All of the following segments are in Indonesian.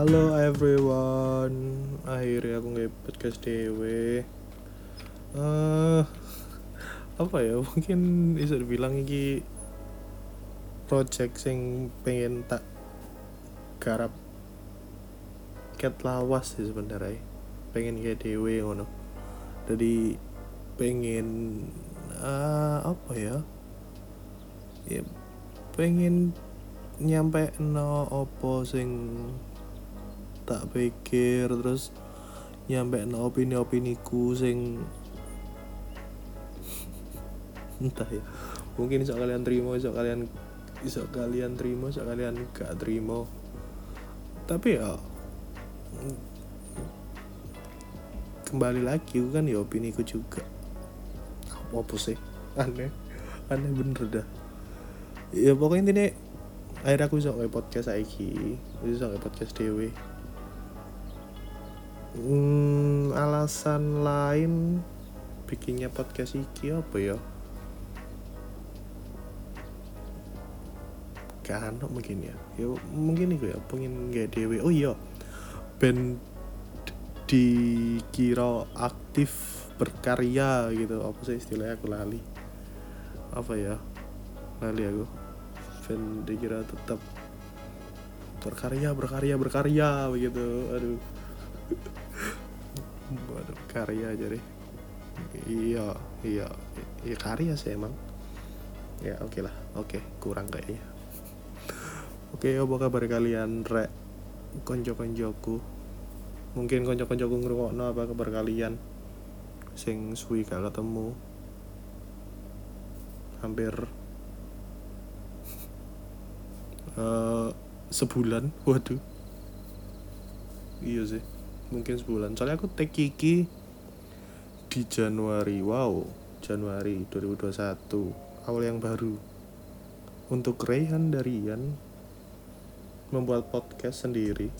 Halo everyone, akhirnya aku nggak podcast dewe. Eh, apa ya? Mungkin bisa dibilang ini project sing pengen tak garap ket lawas sih sebenarnya. Pengen kayak dewe ngono. Jadi pengen eh, apa ya? Ya pengen nyampe no opo sing tak pikir terus nyampe no opini opiniku sing entah ya. Mungkin bisa kalian terima bisa kalian bisa kalian terima bisa kalian gak terima tapi ya kembali lagi kan ya opiniku juga. Apa sih? Aneh aneh bener dah. Ya pokoknya intinya akhirnya aku bisa nge podcast saiki bisa nge podcast dewe hmm, alasan lain bikinnya podcast iki apa ya? Kan mungkin ya. Ya mungkin itu ya pengen nggak dewe oh iya band dikira aktif berkarya gitu. Apa sih istilahnya? Aku lali. Apa ya? Lali aku. Band dikira tetap berkarya berkarya berkarya begitu. Aduh aduh karya jadi iya iya iya karya sih emang. Ya oke lah oke kurang kayaknya. Oke apa kabar kalian rek? Konco-koncoku. Mungkin konco-koncoku ngrungokno apa kabar kalian? Sing suwi gak ketemu. Hampir eh, sebulan waduh. Iya sih mungkin sebulan. Soalnya aku take kiki di Januari. Wow Januari 2021 awal yang baru. Untuk Rayhan Darian membuat podcast sendiri.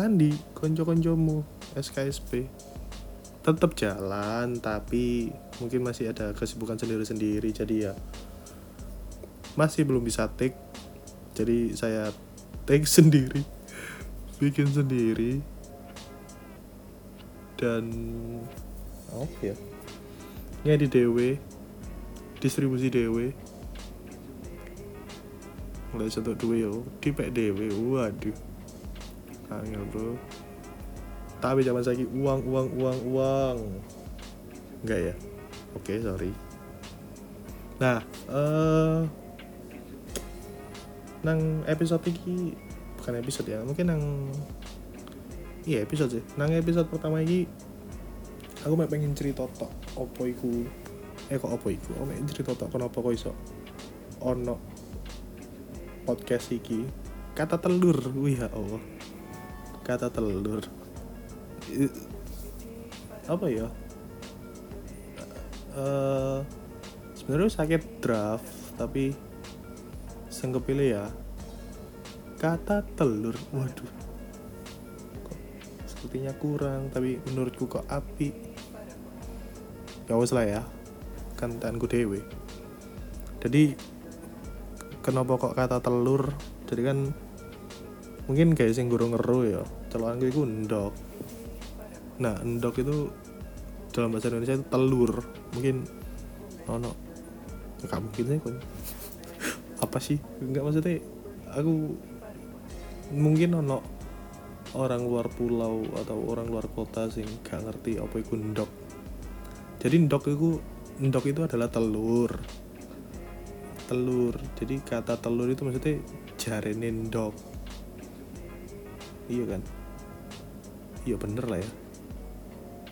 Nandi konco-koncomu SKSP tetap jalan tapi mungkin masih ada kesibukan sendiri-sendiri. Jadi ya masih belum bisa take. Jadi saya take sendiri. Bikin sendiri dan apa ya ya di DW distribusi DW mulai satu dua yo. Di PDW waduh. Angel bro. Tapi zaman lagi uang uang uang uang. Enggak ya? Oke sorry. Nah eh nang episode ini bukan episode ya mungkin nang iya episode sih. Nang episode pertama ini aku mau pengen cerita tok opo iku? Eh kok opo iku? Aku pengen cerita tok kenapa kok iso ono podcast iki? Kata telur. Wih ya Allah. Kata telur. Apa ya? Eh sebenarnya sakit draft tapi sing ya kata telur. Waduh sepertinya kurang tapi menurutku kok api. Ya wes lah ya kan tanku dewe jadi kenapa kok kata telur? Jadi kan mungkin kayak sing guru ngeru ya celokan gue itu endok nah endok itu dalam bahasa Indonesia itu telur. Mungkin oh no nggak mungkin sih kok apa sih? Nggak maksudnya aku mungkin ono orang luar pulau atau orang luar kota sing gak ngerti apa itu ndok. Jadi ndok itu ndok itu adalah telur. Telur. Jadi kata telur itu maksudnya jarene ndok. Iya kan? Iya bener lah ya.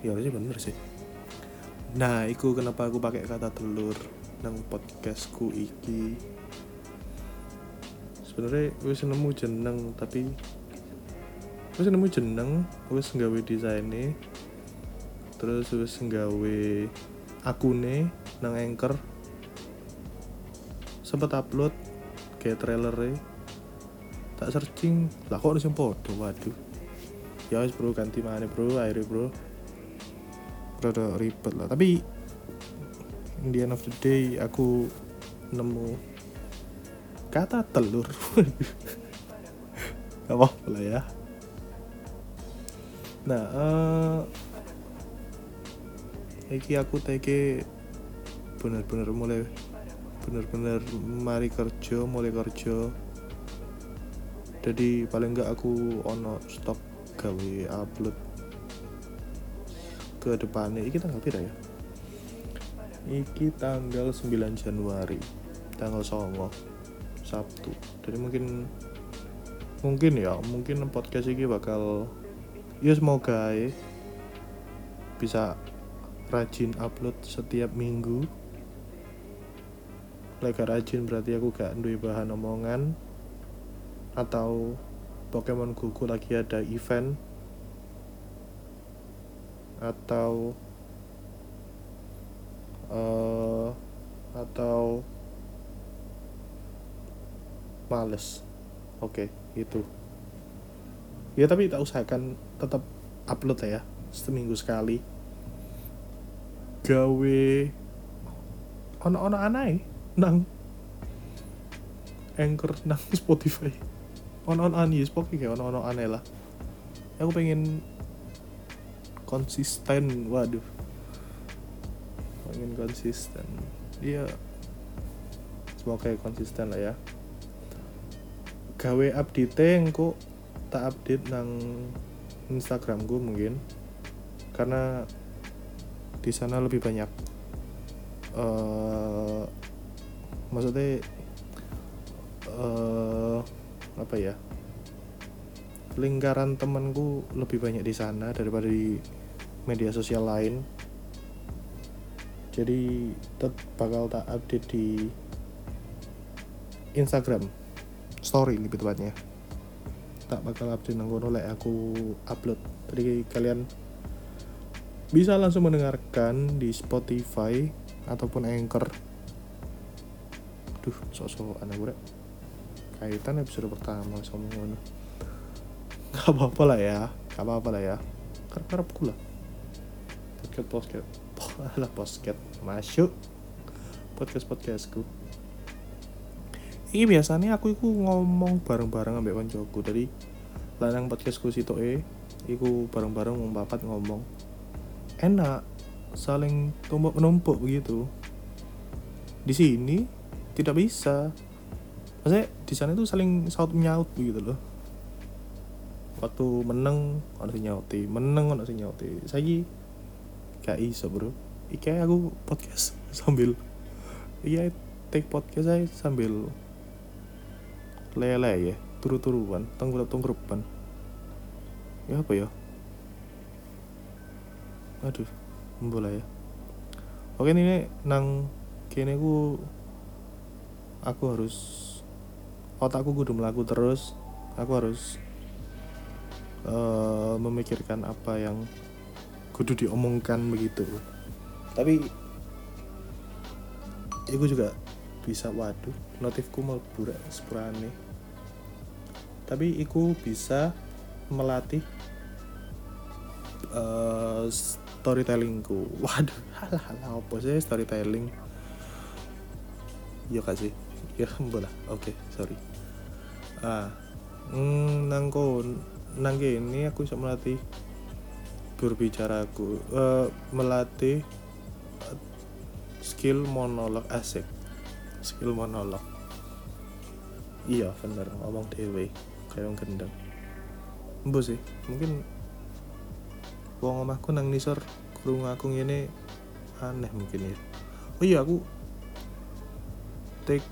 Iya harusnya bener sih. Nah itu kenapa aku pakai kata telur nang podcastku iki. Sebenarnya wis nemu jeneng tapi wis nemu jeneng wis nggawe desainnya terus wis nggawe akune nang anchor. Sempet upload kayak trailer tak searching. Lah kok yang podo waduh. Ya wis bro ganti mana bro akhirnya bro. Rada ribet lah. Tapi in the end of the day aku nemu kata telur. Apa-apa lah ya nah uh, iki aku teke bener-bener mulai bener-bener mari kerja mulai kerja. Jadi paling enggak aku ono stop gawe upload ke depannya. Iki tanggal pira ya? Iki tanggal 9 Januari tanggal songo Sabtu. Jadi mungkin mungkin ya mungkin podcast ini bakal ya semoga ya bisa rajin upload setiap minggu. Lagi rajin berarti aku gak duwe bahan omongan atau Pokemon Go lagi ada event atau uh, atau males. Oke okay, itu. Ya tapi tak usahakan tetap upload ya seminggu sekali. Gawe ono-ono aneh nang anchor nang Spotify. Ono-ono aneh Spotify ono-ono aneh lah. Aku pengen konsisten waduh. Pengen konsisten. Iya. Semoga konsisten lah ya. Gawe update engko tak update nang Instagram gue mungkin karena di sana lebih banyak uh, maksudnya uh, apa ya lingkaran temanku lebih banyak di sana daripada di media sosial lain. Jadi tetap bakal tak update di Instagram story lebih tepatnya tak bakal update nanggono like aku upload. Jadi kalian bisa langsung mendengarkan di Spotify ataupun Anchor. Aduh sosok anak gue kaitan episode pertama sama ngono. Gak apa-apa lah ya gak apa-apa lah ya. Karena lah. Podcast podcast. Lah podcast. Masuk. Podcast podcastku ini biasanya aku iku ngomong bareng-bareng ambek koncoku. Dari lanang podcastku situ e iku bareng-bareng ngomong papat ngomong enak saling tumpuk menumpuk begitu. Di sini tidak bisa. Maksudnya di sana itu saling saut nyaut begitu loh. Waktu meneng ada si nyauti. Meneng ada si nyauti. Saya gak iso bro. Iki aku podcast sambil iya take podcast saya sambil lele ya turu-turuan tengkurap tengkurupan ya apa ya? Aduh bola ya. Oke ini nang kini ku aku harus otakku kudu melaku terus. Aku harus uh, memikirkan apa yang kudu diomongkan begitu. Tapi itu juga bisa waduh notifku mau burak sepurane tapi iku bisa melatih uh, storytellingku. Waduh halah halah apa sih storytelling? Ya kasih ya bola oke okay, sorry. Ah mm, nangko nang ini aku bisa melatih berbicara aku uh, melatih skill monolog asik. Skill monolog. Iya bener ngomong dewe kayak gendeng embo sih mungkin wong omahku nang nisor kurung aku ini aneh mungkin ya. Oh iya aku take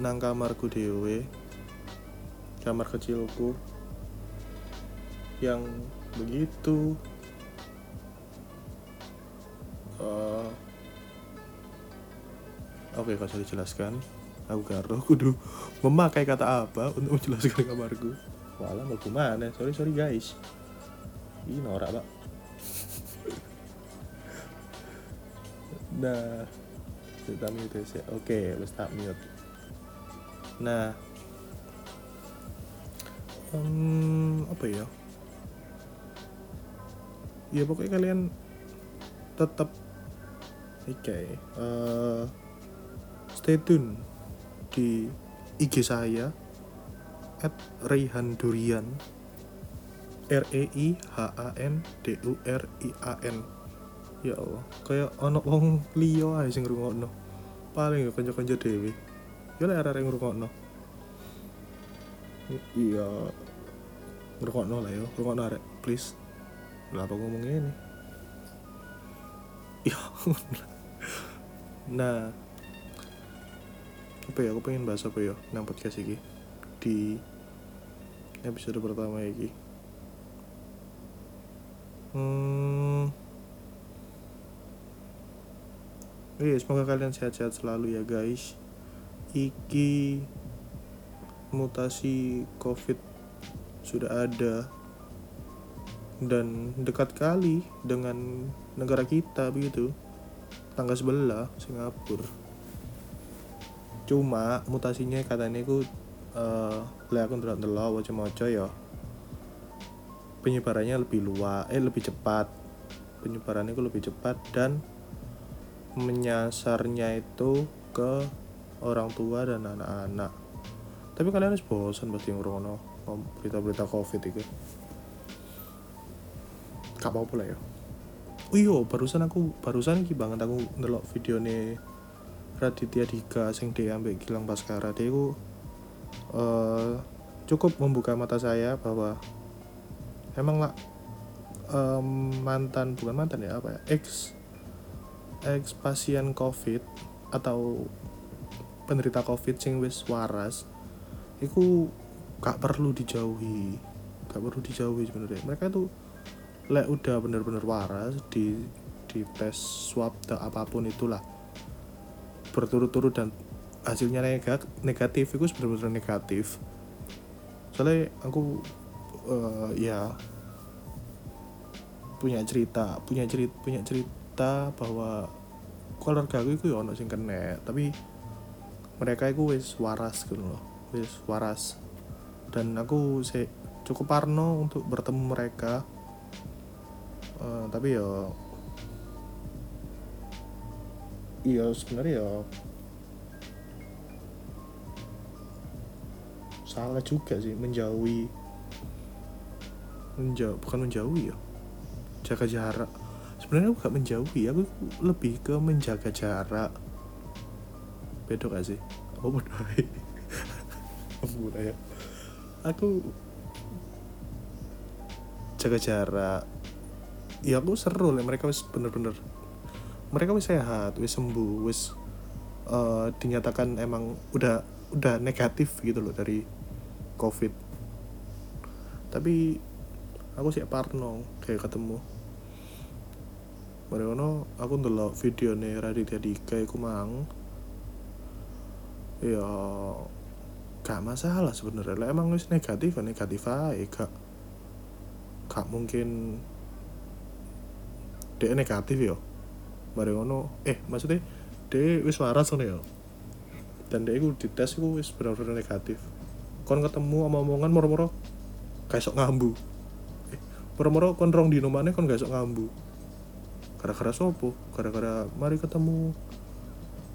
nang kamarku dewe kamar kecilku yang begitu uh, oke okay, kalau dijelaskan aku karo kudu memakai kata apa untuk menjelaskan kamarku. Walah mau mana sorry sorry guys. Ini norak pak. Nah kita mute sih oke let's start mute. Nah. Um, apa ya? Ya pokoknya kalian tetap oke okay, uh, stay tune di IG saya at Raihan Durian. R E I H A N D U R I A N. Ya Allah kayak ono wong liya ae sing ngrungokno. Paling ya kanca-kanca dhewe. Ya lek arek ngrungokno. Iya ngrungokno lah ya ngrungokno arek please. Lah apa ngomong ini? Ya nah apa ya aku pengen bahas apa ya nang podcast ini di episode pertama ini hmm Iya, semoga kalian sehat-sehat selalu ya guys. Iki mutasi COVID sudah ada dan dekat kali dengan negara kita begitu. Tangga sebelah Singapura. Cuma mutasinya katanya ku eh uh, aku ndelok ndelok waca-waca ya. Penyebarannya lebih luas, eh lebih cepat. Penyebarannya ku lebih cepat dan menyasarnya itu ke orang tua dan anak-anak tapi kalian harus bosan pasti ngerono berita-berita covid itu gak apa-apa lah ya oh iya barusan aku barusan iki banget aku ndelok video nih Raditya Dika sing dia ambil Gilang Baskara. Dia itu uh, cukup membuka mata saya bahwa emang lah um, mantan bukan mantan ya apa ya ex ex pasien covid atau penderita covid sing wis waras itu gak perlu dijauhi. Gak perlu dijauhi sebenarnya. Mereka itu lek udah bener-bener waras di di tes swab apa pun itulah berturut-turut dan hasilnya negatif itu bener-bener negatif. Soalnya aku uh, ya punya cerita punya cerita punya cerita bahwa keluarga aku itu ya ono sing kena tapi mereka itu wis waras gitu loh wis waras. Dan aku cukup parno untuk bertemu mereka. Uh, tapi ya iya sebenarnya ya. Salah juga sih menjauhi. Menjauh bukan menjauhi ya. Jaga jarak. Sebenarnya gak menjauhi aku lebih ke menjaga jarak. Beda gak sih? Apa udah apa ya. Aku jaga jarak. Ya aku seru lah mereka bener-bener mereka wis sehat wis sembuh wis uh, dinyatakan emang udah udah negatif gitu loh dari covid. Tapi aku sih parno kayak ketemu. Mereka aku ndelok video nih Raditya Dika iku mang. Ya gak masalah sebenarnya. Lah emang wis negatif kan negatif aja gak gak mungkin dia negatif ya bareng ngono. Eh maksudnya dia wis waras kan ya? Dan dia itu dites itu wis benar-benar negatif. Kon ketemu sama omongan moro-moro kayak sok ngambu. Eh, moro-moro kon rong dino mana kon gak sok ngambu. Gara-gara sopo? Gara-gara mari ketemu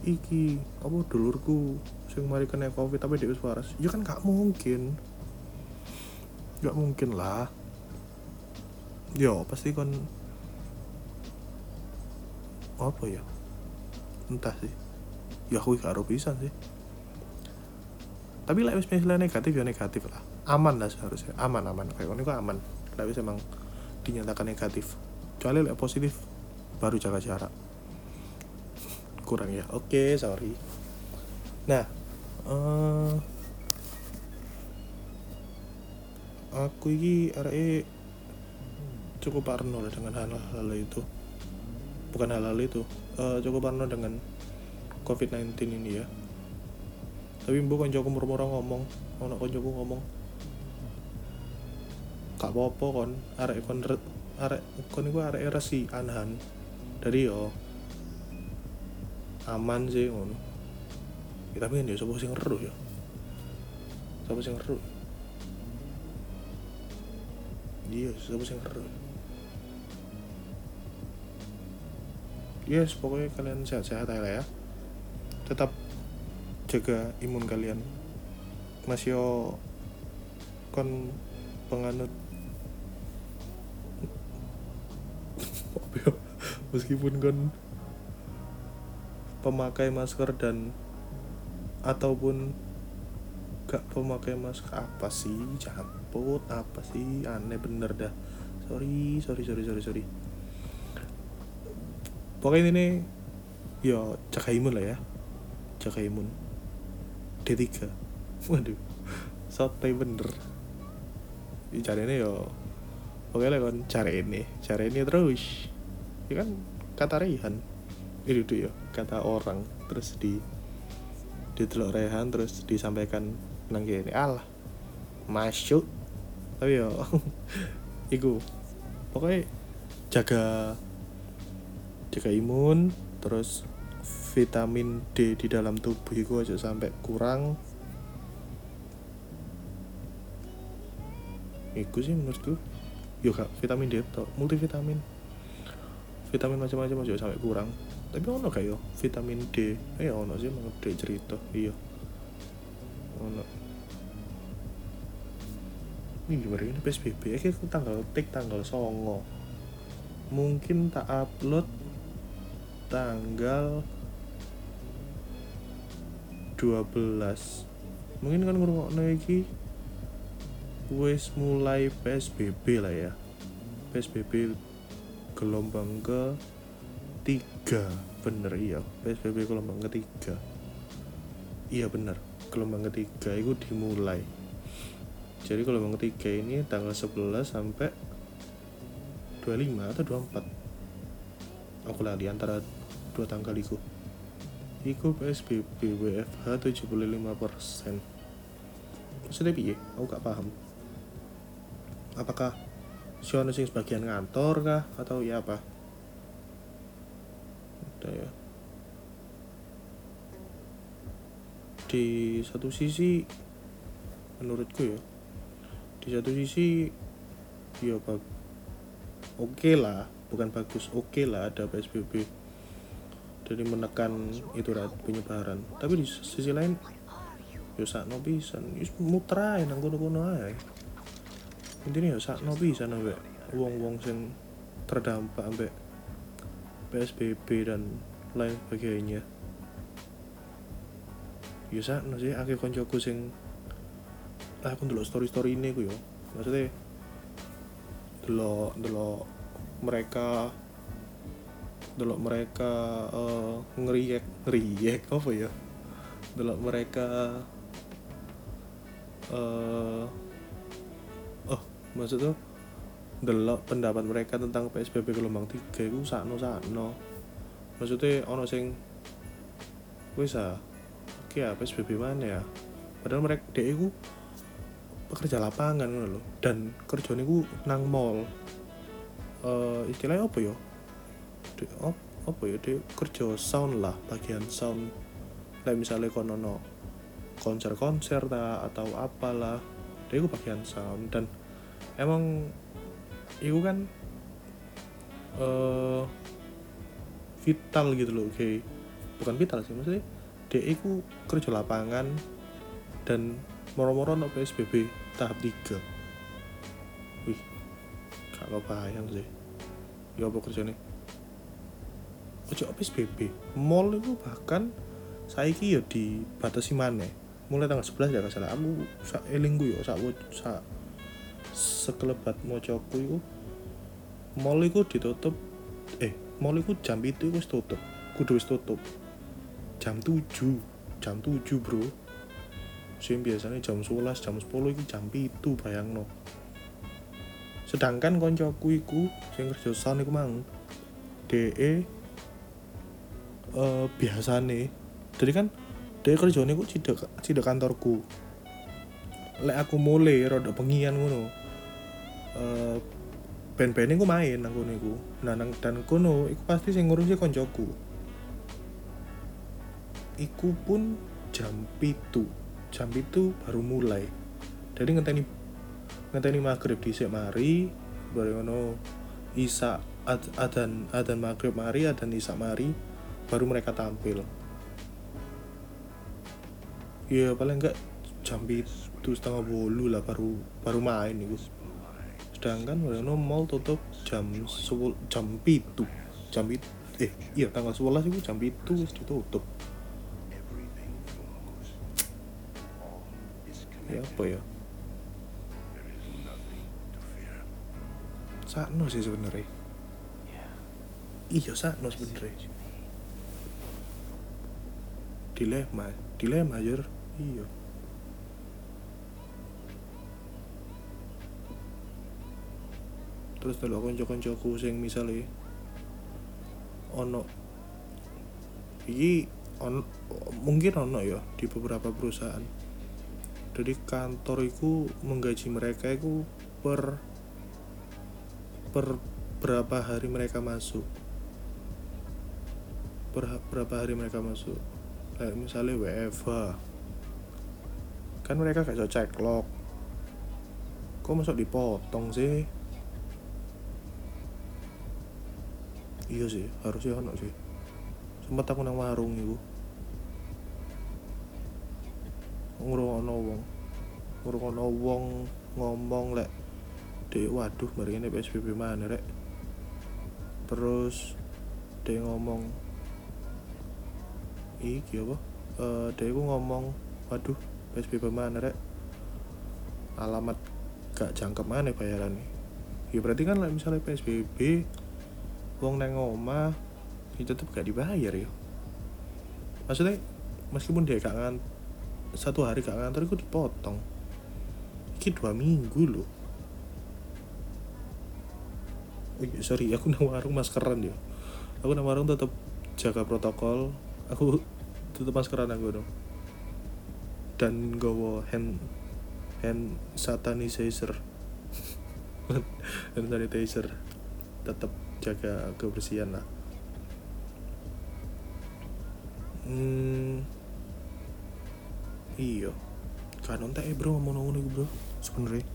iki apa dulurku sing mari kena covid tapi dia waras. Ya kan gak mungkin. Gak mungkin lah. Yo pasti kon apa ya? Entah sih. Ya aku gak bisa sih. Tapi lah misalnya negatif ya negatif lah. Aman lah seharusnya. Aman aman. Kayak ini kok aman. Wis emang dinyatakan negatif. Kecuali lah positif baru jaga jarak. Kurang ya. Oke okay, sorry. Nah uh, aku ini RE cukup parno lah dengan hal-hal itu bukan hal-hal itu. Uh, cukup parno dengan covid-19 ini ya. Tapi mbok koncoku murmur ngomong ono koncoku ngomong. Kak apa-apa kon arek kon arek kon iku arek resi anhan dari yo aman sih ngono. Ya, tapi kan ya sapa sing ngeruh ya? Sapa sing ngeruh iya sapa sing ngeruh yes pokoknya kalian sehat-sehat aja ya. Tetap jaga imun kalian. Masih kon penganut. Ya? Meskipun kon pemakai masker dan ataupun gak pemakai masker apa sih? Campur apa sih? Aneh bener dah. Sorry sorry sorry sorry sorry pokoknya ini ya jaga imun lah ya. Jaga imun D3 waduh sotai bener. Cari ini yo oke lah kan cari ini. Cari ini terus. Ya kan kata Rehan. Itu tuh ya kata orang. Terus di ditelok Rehan terus disampaikan nang gini. Allah masuk. Tapi yo iku. Pokoknya jaga jaga imun terus vitamin D di dalam tubuh itu aja sampai kurang. Iku sih menurutku. Yo kak vitamin D to multivitamin. Vitamin macam-macam aja sampai kurang. Tapi ono kayak yo vitamin D? Eh ono sih mau D cerita iya. Ono. Ini gimana ini PSBB ya tanggal tik tanggal songo. Mungkin tak upload tanggal 12 mungkin kan ngurungokno iki wis mulai PSBB lah ya. PSBB gelombang ke tiga bener iya. PSBB gelombang ketiga. Iya bener. Gelombang ketiga itu dimulai. Jadi gelombang ketiga ini tanggal 11 sampai 25 atau 24 aku lali antara dua tanggal itu Iku PSBB WFH 75% Maksudnya piye? Aku gak paham. Apakah Siono sing sebagian kantor kah? Atau ya apa? Udah ya. Di satu sisi menurutku ya di satu sisi ya oke okay lah bukan bagus oke okay lah ada psbb jadi menekan itu penyebaran. Tapi di sisi lain ya sakno pisan. Wis muter ae nang kono-kono ae. Intinya ya sakno pisan ambek wong-wong sing terdampak ambek PSBB dan lain sebagainya. Ya sakno sih akhir koncoku sing lah aku ndelok story-story ini ku yo. Maksudnya delok mereka delok mereka uh, ngeriak ngeriak apa ya? Delok mereka uh, oh maksud tuh delok pendapat mereka tentang PSBB gelombang tiga itu sakno sakno maksudnya ono sing wis ah oke ya PSBB mana ya? Padahal mereka dek itu pekerja lapangan loh dan kerjanya itu nang mall. Uh, istilahnya apa ya di, op, apa ya? Dia kerja sound lah bagian sound. Kayak misalnya kono konser-konser ta atau apalah. Dia itu bagian sound. Dan emang itu kan uh, vital gitu loh okay. bukan vital sih maksudnya dia itu kerja lapangan dan moro-moro no PSBB tahap 3 wih kalau bayang sih. Ya apa kerjanya ojo PSBB mall itu bahkan saiki ya dibatasi mana mulai tanggal 11 ya salah. Aku sak elingku ya sak sak sekelebat mocoku itu mall itu ditutup eh mall itu jam itu wis tutup. Kudu wis tutup. Jam 7 jam 7 bro. Sih biasanya jam 11 jam 10 itu jam itu bayang no sedangkan koncoku iku sing kerja sound iku mang. DE uh, biasa nih jadi kan dia kerjanya ku tidak tidak kantorku. Lek aku mulai rada pengian ngono uh, band-band ku main nang kono iku. Nah nang dan kono iku pasti sing ngurusi koncoku. Iku pun jam pitu jam itu baru mulai. Jadi ngenteni ngenteni maghrib di mari baru ngono isa ad, adan adan maghrib mari adan isa mari baru mereka tampil. Ya paling enggak jam itu setengah bolu lah baru baru main itu. Sedangkan Moreno mall tutup jam sepuluh jam itu jam itu eh iya tanggal 11 itu jam itu ditutup. Ya apa ya? Sakno sih sebenarnya. Iya sakno sebenarnya dilema dilema jur iya. Terus kalau konco-koncoku sing misalnya ono iki on, mungkin ono ya di beberapa perusahaan. Jadi kantor itu menggaji mereka itu per per berapa hari mereka masuk. Per berapa hari mereka masuk kayak misalnya WFH kan mereka gak cek log kok masuk dipotong sih? Iya sih harusnya ono sih. Sempat aku nang warung itu ngrungokno wong. Ngrungokno wong ngomong lek dek waduh mari ini PSBB mana rek? Terus dia ngomong iki apa? Uh, dia ngomong waduh PSBB mana rek. Alamat gak jangkep mana bayaran ya berarti kan lah misalnya PSBB wong neng omah itu tetep gak dibayar ya. Maksudnya meskipun dia gak ngan satu hari gak ngantor itu dipotong. Iki dua minggu loh oh sorry aku nang warung maskeran ya. Aku nang warung tetep jaga protokol aku tetep maskeran aku dong dan gowo hand hand sanitizer. Hand sanitizer. Tetap jaga kebersihan lah. Hmm, iya. Kan ontek bro ngomong ngomong nih bro sebenernya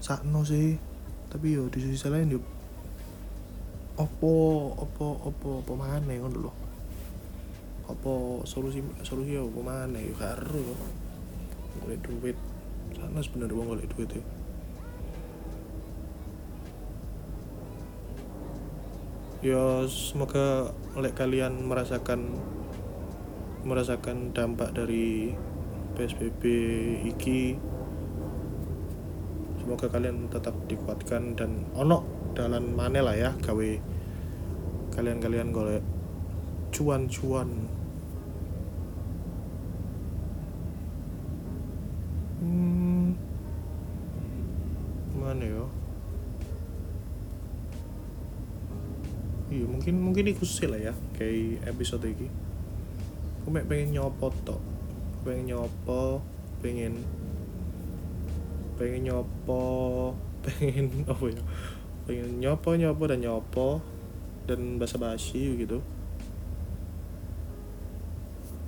sakno sih. Tapi yo di sisi lain yo opo opo opo opo mana ngono lho opo solusi solusi opo mana yo karo golek duit. Sana sebenarnya wong golek duit ya. Ya semoga oleh kalian merasakan merasakan dampak dari PSBB iki. Semoga kalian tetap dikuatkan dan ono dalan mana lah ya gawe kalian-kalian golek cuan-cuan hmm, mana ya? Iya mungkin mungkin ikut sih lah ya kayak episode ini. Aku pengen nyopot toh pengen nyopo pengen pengen nyopo pengen apa ya? Pengen nyopo nyopo dan nyopo dan basa basi gitu.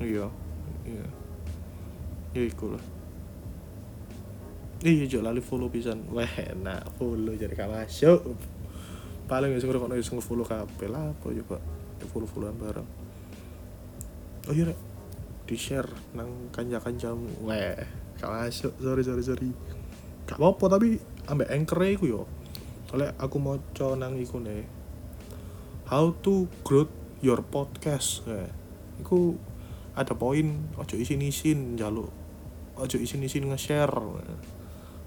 Iya iya. Iya iku lah iya jauh lali follow pisan. Wah nah follow jadi gak masuk. Paling ya sing ngrungokno ya sing follow kabeh lah apa coba ya follow-followan bareng. Oh iya di share nang kanja kanjamu weh gak masuk. Sorry sorry sorry. Gak apa-apa tapi ambek anchor iku yo. Soalnya aku mau nang iku nih how to grow your podcast. Eh. iku ada poin ojo isin isin jaluk ojo isin isin nge-share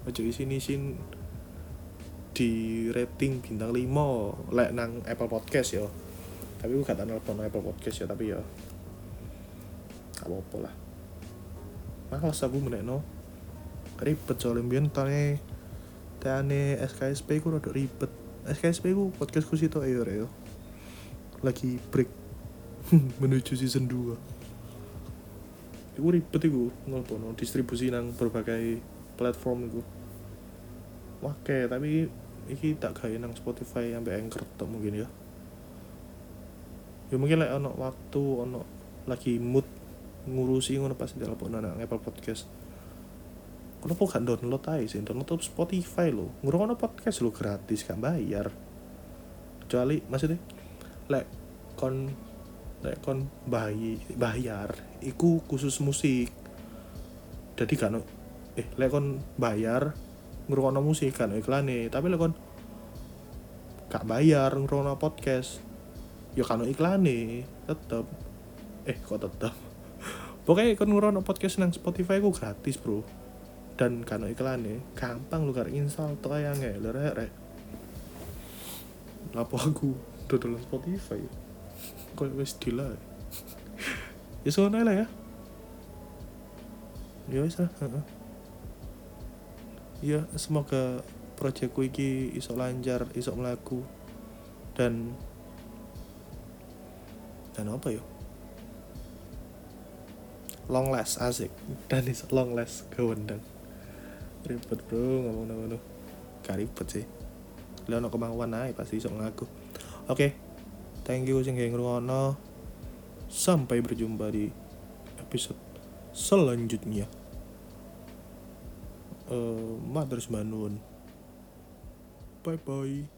ojo isin isin di rating bintang 5 lek nang Apple Podcast ya tapi gue gak tak nelfon Apple Podcast ya tapi ya apa-apa lah. Malas aku menekno. Ribet soalnya biar tanya tanya SKSP ku rada ribet. SKSP ku podcastku situ ayo ya lagi break menuju season 2 itu ribet itu nelfon distribusi nang berbagai platform itu. Oke, tapi iki tak gawe nang Spotify sampai Anchor tok mungkin ya. Ya mungkin lah like, ono waktu ono lagi mood ngurusi ngono pas telepon nang Apple Podcast. Kenapa gak download aja sih? Download Spotify lo ngurung podcast lo gratis gak bayar kecuali maksudnya lek kon lek kon bayi bayar iku khusus musik. Jadi kan eh lek kon bayar ngrungokno musik kan iklan nih tapi lek kon gak bayar ngrungokno podcast ya kan nih tetep. Eh kok tetep? Pokoknya kon ngrungokno podcast nang Spotify ku gratis bro. Dan kan nih gampang lu kan install tuh yang nggak rek rek. Apa aku dodol Spotify? Kok wes dila ya soalnya lah ya. Ya wes lah heeh. Ya semoga proyekku iki iso lancar iso melaku dan dan apa ya? Long last asik. Dan iso long last kewendang. Ribet bro ngomong ngono gak ribet sih. Lo ono kemauan aja pasti iso ngaku oke thank you sing ngrungokno. Sampai berjumpa di episode selanjutnya uh, Matur Manun bye bye